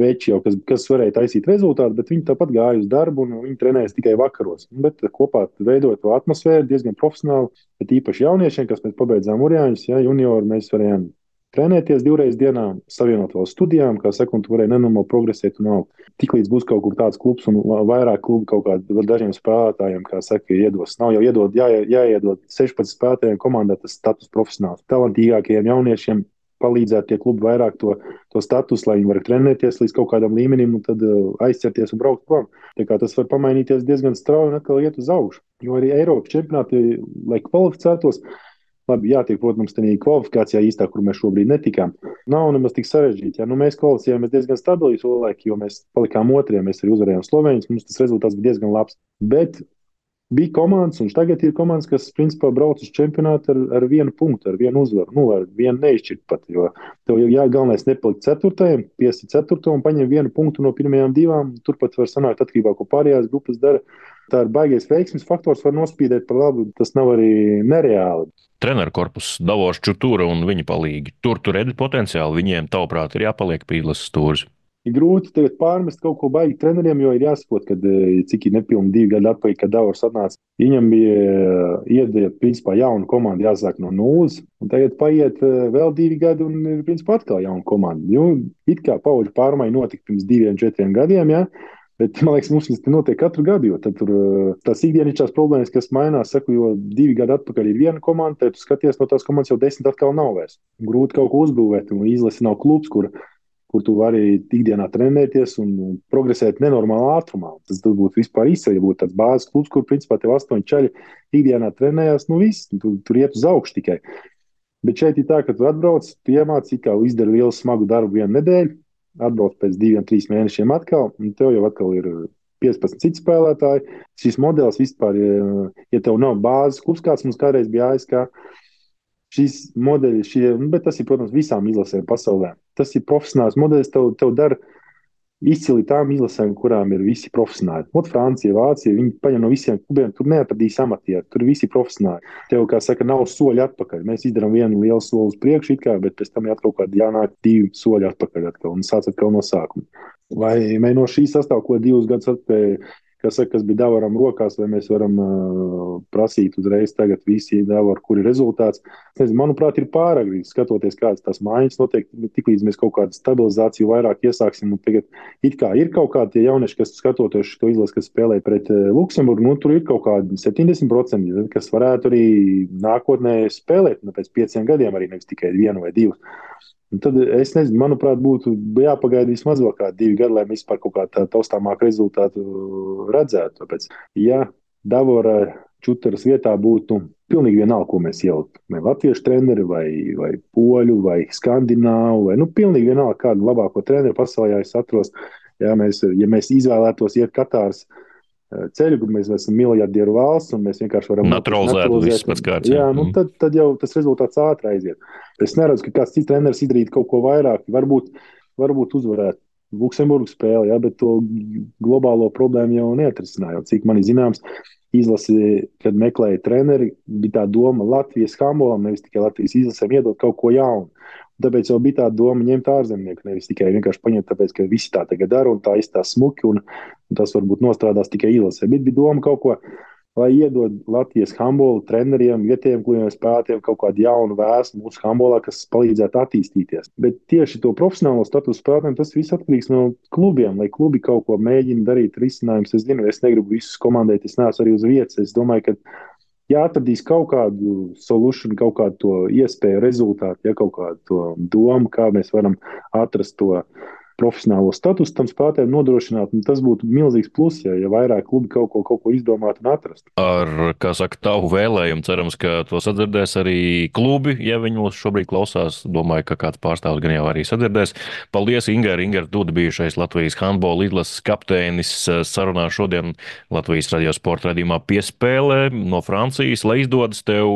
veči jau, kas, kas varēja taisīt rezultātu, bet viņi tāpat gāja uz darbu un viņi trenējas tikai vakaros. Bet kopā veidojot to atmosfēru diezgan profesionāli, bet īpaši jauniešiem, kas mēs pabeidzām Urjāņus, ja, juniori, mēs varējām trenēties divreiz dienā, savienot vēl studijām, kā saka, un tu vari nenormāli progresēt un augt. Tiklīdz būs kaut kur tāds klubs un vairāk klubu kaut kādiem dažiem spēlētājiem, kā saka, iedos. Nav jau iedod, jā, jāiedod 16 spēlētājiem komandā tas status profesionāls. Talantīgākajiem jauniešiem palīdzēt tie klubi vairāk to, to statusu, lai viņi varētu trenēties līdz kaut kādam līmenim un tad uh, aizķerties un braukt prom. Tas var pamainīties diezgan strauji un atkal iet uz augšu. Jo arī Eiropas čempionāti, lai kvalificētos, Labi, jātiek, protams, tādā kvalifikācijā īstā, kur mēs šobrīd netikām. Nav nemaz tik sarežģīti. Ja? Nu, mēs kvalificējāmies diezgan stabili laiku, jo mēs palikām otrajā, mēs arī uzvarējām Slovenijas. Mums tas rezultāts bija diezgan labs. Bet bija komandas, un tagad ir komandas, kas principā brauc uz čempionātu ar, ar vienu punktu, ar vienu uzvaru. Nu, ar vienu neizšķirt pat. Jo tev jau jāgalvenais nepalikt ceturtajam, piesi ceturto un paņem vienu punktu no pirmajām divām. Turpat var sanākt atkarībā no pārējās grupas dara. Tā ir baigais veiksmes faktors, var nospīdēt par labu. Tas nav arī nereāli treneru korpusu, Davošu Čutūra un viņa palīgi. Tur tur redz potenciāli. Viņiem, tavuprāt, ir jāpaliek pīles stūris. Ir grūti tagad pārmest kaut ko baigi treneriem, jo ir jāsaprot, ka e, cik ir nepilni divi gadi atpakaļ, kad Davors atnāca. Viņam bija e, iedēta, principā, jauna komanda jāsāk no nulles, un tagad paiet e, vēl divi gadi, un ir, principā, atkal jauna komanda. Jo it kā pauģu pārmaiņa notika pirms diviem, četriem gadiem, ja? Bet, man liekas, mums tas notiek katru gadu, jo tur uh, tās ikdienišķās problēmas, kas mainās, saku, jo divi gadi atpakaļ ir viena komanda, tad tu skaties no tās komandas jau desmit atkal nav vairs. Grūti kaut ko uzbūvēt, un izlase nav klubs, kur, kur tu vari ikdienā trenēties un, progresēt nenormālā ātrumā. Tas būtu vispār izceļ, ja būtu tāds bāzes klubs, kur principā tev astoņi ceļi ikdienā trenējās, nu viss, tu, tur iet uz augšu tikai. Bet šeit ir tā, ka tu atbrauc, tu iemācīji, kā izdari lielu smagu darbu vienu nedēļu, atbrauc pēc diviem, trīs mēnešiem atkal, un tev jau atkal ir 15 citi spēlētāji. Šis modelis vispār, ja tev nav bāzes klubs, kāds mums kādreiz bija ASK, šis modelis, šie, nu, bet tas ir, protams, visām izlasēm pasaulē. Tas ir profesionāls modelis, tev, tev dara izcili tām izlasēm, kurām ir visi profesionāļi. Ot, Francija, Vācija, viņi paņem no visiem klubiem, tur neatradīs amatieru, tur visi profesionāļi. Tev, kā saka, nav soļi atpakaļ. Mēs izdarām vienu lielu soli uz priekšu, kā, bet pēc tam ir kaut kādi jānāk divi soļi atpakaļ atkal, un sāc atkal no sākuma. Vai mēs no šī sastāv, ko divus gadus atpakaļ kas, kas bija Davaram rokās, vai mēs varam uh, prasīt uzreiz tagad visi Davaru, kur ir rezultāts. Nezinu, manuprāt, ir pārāk grūti skatoties, kādas tās mājas notiek. Tiklīdz mēs kaut kādu stabilizāciju vairāk iesāksim, un tagad it kā ir kaut kādi jaunieši, kas skatoties šo izlasi, kas spēlē pret Luksemburgu, nu tur ir kaut kādi 70%, kas varētu arī nākotnē spēlēt nu, pēc pieciem gadiem, arī nevis tikai vienu vai divus. Un tad es nezinu, manuprāt, būtu jāpagaida vismaz vēl kādi divi gadi, lai mēs vispār kaut kādu taustāmāku rezultātu redzētu. Tāpēc, ja Davora Čutaras vietā būtu pilnīgi vienalga, ko mēs ieliktu, vai latviešu treneri, vai, vai poļu, vai skandināvu, vai nu, pilnīgi vienalga, kādu labāko treneru pasaulē es atrodos, Ja mēs, ja mēs izvēlētos iet Katāras ceļu, kur mēs esam miljardieru valsts un mēs vienkārši varam naturalizēt visu pēc kārtas. Jā, nu, tad, tad jau tas rezultāts ātri aiziet. Es neredzu, ka kāds cits treneris izdarītu kaut ko vairāk. Varbūt, varbūt uzvarētu Luksemburgas spēli, ja, bet to globālo problēmu jau neatrisināja. Cik man ir zināms, izlasi, kad meklēja treneri, bija tā doma Latvijas hambolam, nevis tikai Latvijas izlasēm iedot kaut ko jaunu. Tāpēc jau bija tā doma ņemt ārzemnieku, nevis tikai vienkārši paņemt, tāpēc, ka visi tā tagad dara un tā izstāsta smuki, un, un tas varbūt nostrādās tikai izlasē. Bet bija doma kaut ko lai iedod Latvijas handbola treneriem, vietējiem klubiem, spēlētājiem kaut kādu jaunu vēstu mūsu handbolā, kas palīdzētu attīstīties. Bet tieši to profesionālo statusu spēlētājiem tas viss atkarīgs no klubiem, lai klubi kaut ko mēģina darīt, risinājumus. Es zinu, es negribu visus komandēt, es neesmu arī uz vietas. Es domāju, ka ja atradīs kaut kādu solūciju, kaut kādu iespēju, rezultātu, ja kaut kādu domu, kā mēs varam atrast to profesionālo statusu tam spēlētājiem nodrošināt. Tas būtu milzīgs pluss, ja, ja vairāk klubi kaut ko, kaut ko izdomātu un atrastu. Ar, kā saka, tavu vēlējumu cerams, ka to sadzirdēs arī klubi, ja viņi mūs šobrīd klausās. Domāju, ka kāds pārstāvs gan jau arī sadzirdēs. Paldies, Ingar, Ingar, Duda, bijušais Latvijas handbola izlases kapteinis sarunā šodien Latvijas radio sporta radījumā piespēlē no Francijas, lai izdodas tev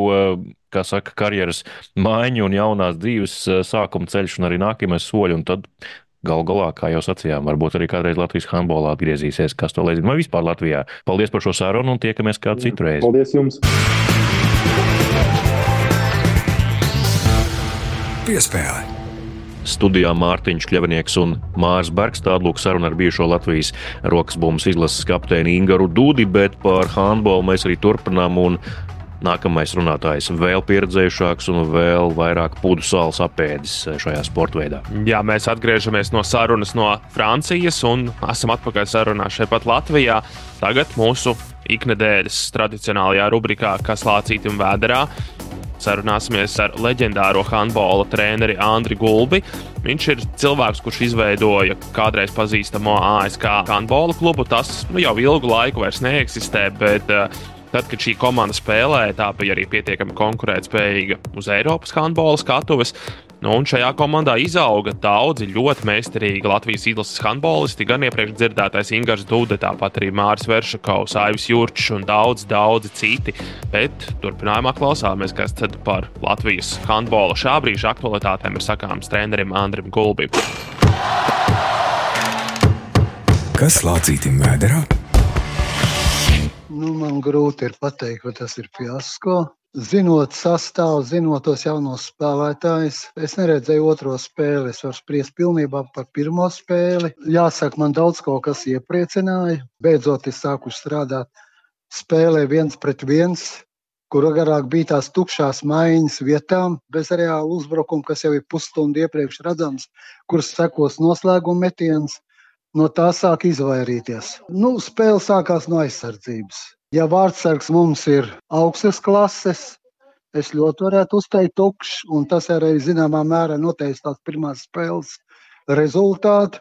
kā saka, karjeras maiņu un jaunās dzīves sākuma ceļš un arī nākamais soļi. Tad Galu galā, kā jau sacījām, varbūt arī kādreiz Latvijas handbolā atgriezīsies, kas to nezina, vai vispār Latvijā. Paldies par šo sarunu un tiekamies kādu citu reizi. Paldies jums! Piespēle! Studijā Mārtiņš Kļavnieks un Mārs Bergs tādu lūk sarunu ar bijušo Latvijas rokas bumbas izlases kapteini Ingaru Dudi, bet par handbolu mēs arī turpinām un Nākamais runātājs vēl pieredzējušāks un vēl vairāk pudu sāls apēdis šajā sporta veidā. Jā, mēs atgriežamies no sarunas no Francijas un esam atpakaļ sarunā šeit pat Latvijā. Tagad mūsu iknedēļas tradicionālajā rubrikā Kas lācīti un vēderā. Sarunāsimies ar leģendāro handbola treneri Andriu Gulbi. Viņš ir cilvēks, kurš izveidoja kādreiz pazīstamo ASK handbola klubu. Tas nu, jau ilgu laiku vairs neeksistē, bet uh, Tad, kad šī komanda spēlēja, tā bija arī pietiekami konkurētspējīga uz Eiropas handbola skatuves. Nu, un šajā komandā izauga daudzi ļoti meistarīgi Latvijas izlases handbolisti, gan iepriekš dzirdētais Ingūns Dude, tāpat arī Mārcis Veršakovs, Aivis Jurčs un daudz, daudzi citi. Bet turpinājumā klausāmies, kas tad par Latvijas handbola šā brīža aktualitātēm ir sakāms trenerim Andrim Gulbim. Kas lācītim vēderā? Nu, man grūti ir pateikt, vai tas ir fiasko. Zinot sastāvu, zinot tos jaunos spēlētājus, es neredzēju otro spēli. Es varu spriest pilnībā par pirmo spēli. Jāsaka, man daudz kaut kas iepriecināja. Beidzot, es sāku strādāt spēlē viens pret viens, kur agrāk bija tās tukšās maiņas vietām, bez reāla uzbrukuma, kas jau ir pusstundu iepriekš redzams, kuras sekos noslēguma metiens no tā sāk izvairīties. Nu, spēle sākās no aizsardzības. Ja vārdsargs mums ir augstas klases, es ļoti varētu uzteikt tukšs, un tas arī zināmā mērā noteiks tās pirmās spēles rezultātu.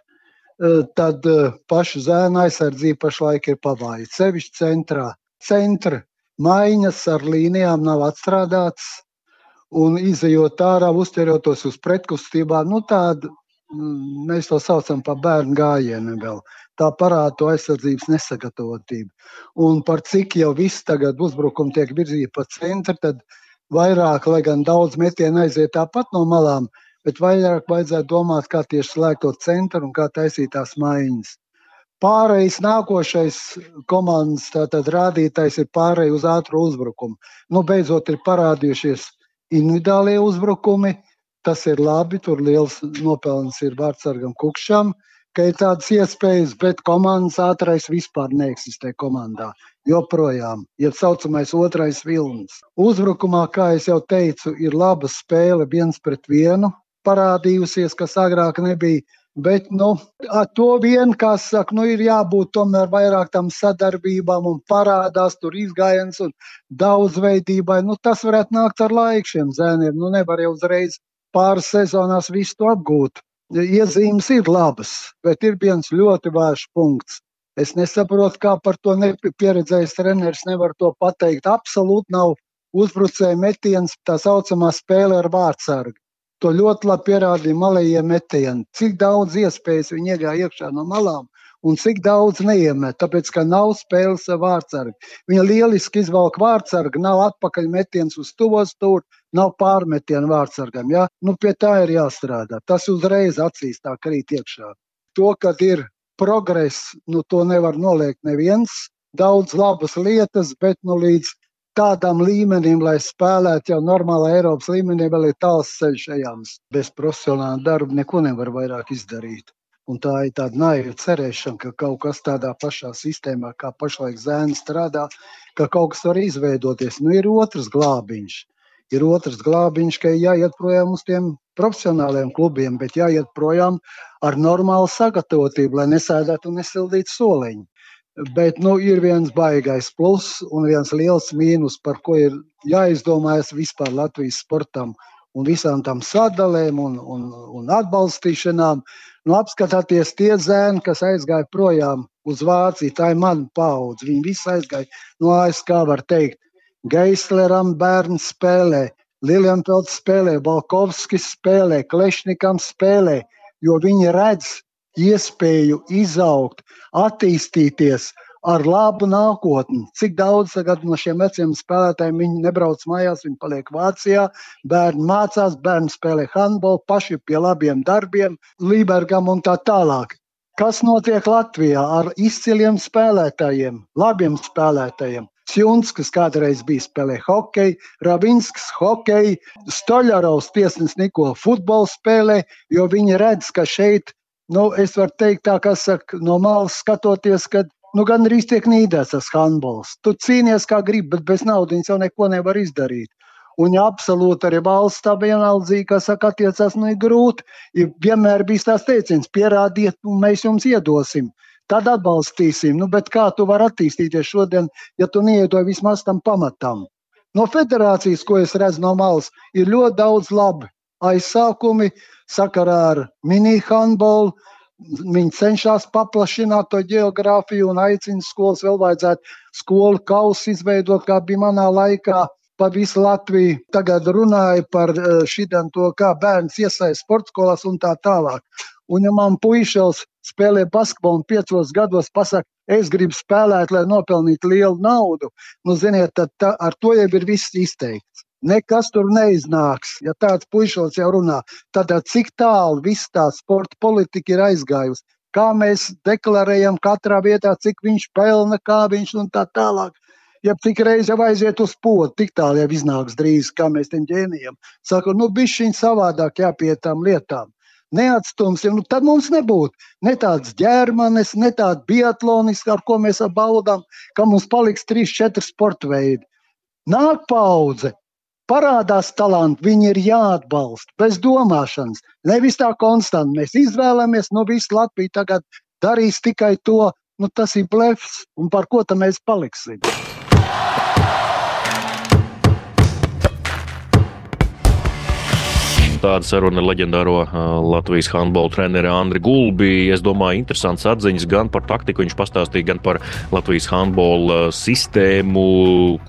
E, tad e, paša zēna aizsardzība pašlaik ir pavāja. Sevišķi centrā. Centra maiņas ar līnijām nav atstrādātas, un izējot ārā, uzķeroties uz pretkustībām, nu, tāda mēs to saucam par bērnu gājienu. Vēl. Tā parāda to aizsardzības nesagatavotību. Un par cik jau viss tagad uzbrukumi tiek virzīti pa centru, tad vairāk, lai gan daudz metienu aiziet tāpat no malām, bet vairāk vajadzētu domāt, kā tieši slēgt to centru un kā taisīt tās maiņas. Pārējais nākošais komandas tātad, rādītājs ir pārējai uz ātru uzbrukumu. Nu, beidzot ir parādījušies individuālie uzbrukumi, Tas ir labi, tur liels nopelns ir vārdsargam Kukšam, ka ir tādas iespējas, bet komandas ātrais vispār neeksistē komandā. Joprojām ir saucamais otrais vilnis. Uzbrukumā, kā jau teicu, ir laba spēle viens pret vienu, parādījusies, kas agrāk nebija. Bet nu, to vien, kā saka, nu, ir jābūt tomēr vairāk tam sadarbībām un parādās tur izgājiens un daudzveidībai. Nu, tas varētu nākt ar laiku šiem zēniem. Nu, nevar jau uzreiz pāris sezonās visu to apgūt. Iezīmes ir labas, bet ir viens ļoti vājš punkts. Es nesaprotu, kā par to nepieredzējis treneris nevar to pateikt. Absolūti nav uzbrucēja metiens, tā saucamā spēle ar vārdsargu. To ļoti labi pierādīja malējie metieni. Cik daudz iespējas viņi iegāja iekšā no malām un cik daudz neiemet, tāpēc, ka nav spēles ar vārdsargu. Viņa lieliski izvelk vārdsargu, nav atpakaļ metiens uz tuvos stūri, nav pārmetienu vārdsargam. Ja? Nu, pie tā ir jāstrādā. Tas uzreiz acīs tā krīt iekšā. To, kad ir progress, nu, to nevar noliegt neviens. Daudz labas lietas, bet nu, līdz tādam līmenim, lai spēlētu jau normālā Eiropas līmenī, vēl ir tāls ceļš ejams. Bez profesionāla darba neko nevar vairāk izdarīt. Un tā ir tāda naiva cerēšana, ka kaut kas tādā pašā sistēmā, kā pašlaik zēni strādā, ka kaut kas var izveidoties. Nu, ir otrs glābiņš. Ir otrs glābiņš, ka jāiet projām uz tiem profesionāliem klubiem, bet jāiet projām ar normālu sagatavotību, lai nesēdētu un nesildītu soliņu. Bet nu, ir viens baisais plus un viens liels mīnus, par ko ir jāizdomājas vispār Latvijas sportam un visām tām sadalēm un, un, un atbalstīšanām. Nu, apskatāties tie zēni, kas aizgāja projām uz Vāciju, tā ir mana paudze. Viņi visi aizgāja no ASK, var teikt. Geisleram bērns spēlē, Lielempelts spēlē, Balkovskis spēlē, Klešnikam spēlē, jo viņi redz iespēju izaugt, attīstīties, ar labu nākotni. Cik daudz no šiem veciem spēlētājiem viņi nebrauc mājās, viņi paliek Vācijā, bērni mācās, bērni spēlē handbolu, paši pie labiem darbiem, Lībergam un tā tālāk. Kas notiek Latvijā ar izciliem spēlētājiem, labiem spēlētājiem? Čuns, kas kādreiz bija spēlē hokeju, Ravinskis hokeju, Stoļarovs tiesnesis Niko futbolu spēlē, jo viņi redz, ka šeit, nu, es varu teikt tā, kas saka, no malas skatoties, kad nu, gan arī tiek nīdēts tas handbols. Tu cīnies kā gribi, bet bez naudas jau neko nevar izdarīt. Un ja absolūti arī valsts tā vienaldzīga, kas saka, attiecās, nu ir grūti. Ja vienmēr bija tās teiciens, pierādiet, un mēs jums iedosim. Tad atbalstīsim. Nu, bet kā tu vari attīstīties šodien, ja tu neiedoji vismaz tam pamatam? No federācijas, ko es redzu no malas, ir ļoti daudz labi aizsākumi sakarā ar mini-handbolu, Viņi cenšas paplašināt to geogrāfiju un aicina skolas vēl vajadzētu skolu kausu izveidot, kā bija manā laikā. Pa visu Latviju tagad runāja par eh, šitām to, kā bērns iesaistās sporta skolās un tā tālāk. Un, ja man puišels spēlē basketbolu un piecos gados pasakā, es gribu spēlēt, lai nopelnītu lielu naudu, nu, ziniet, tad tā, ar to jau ir viss izteikts. Nekas tur neiznāks. Ja tāds puisis jau runā, tad cik tālu viss tā sporta politika ir aizgājusi? Kā mēs deklarējam katrā vietā, cik viņš pelna, kā viņš un tā tālāk. Ja cik reizes jau aiziet uz podu, tik tālu jau iznāks drīz, kā mēs tam ģēnijam. Saka, nu, bišķiņ savādāk jāpiet tām lietām. Neatstumsim, nu, tad mums nebūtu ne tāds ģermanis, ne tāds biatlonis, ar ko mēs baudām, ka mums paliks trīs, četri sporta veidi. Nāk paudze, parādās talanti, viņi ir jāatbalsta bez domāšanas. Nevis tā konstanti. Mēs izvēlamies, nu, visu Latviju tagad darīs tikai to, nu, tas ir blefs, un par ko tam mēs paliksim. Tāda saruna ar leģendāro Latvijas handbola treneri Andri Gulbi. Es domāju, interesants atziņas gan par taktiku, viņš pastāstīja, gan par Latvijas handbola sistēmu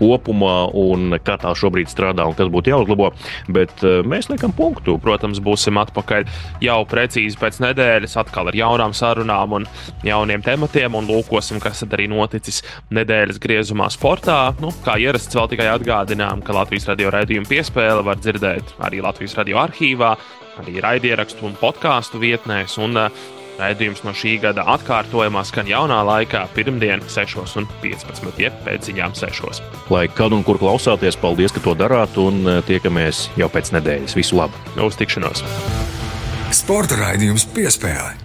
kopumā un kā tā šobrīd strādā un kas būtu jāuzlabo. Bet mēs liekam punktu. Protams, būsim atpakaļ jau precīzi pēc nedēļas, atkal ar jaunām sarunām un jauniem tematiem un lūkosim, kas tad arī noticis nedēļas griezumā sportā. Nu, kā ierasts, vēl tikai atgādinām, ka Latvijas radio raidījumu piespēle var dzirdēt arī Latvijas radio arhīvā arhīvā, arī raidierakstu un podkāstu vietnēs. Un, uh, Raidījums no šī gada atkārtojumā skan jaunā laikā, pirmdien, 6.15. jeb pēc ziņām 6. Lai kad un kur klausāties, paldies, ka to darāt, un uh, tiekamies jau pēc nedēļas. Visu labu! Uz tikšanos! Sporta raidījums piespēlē!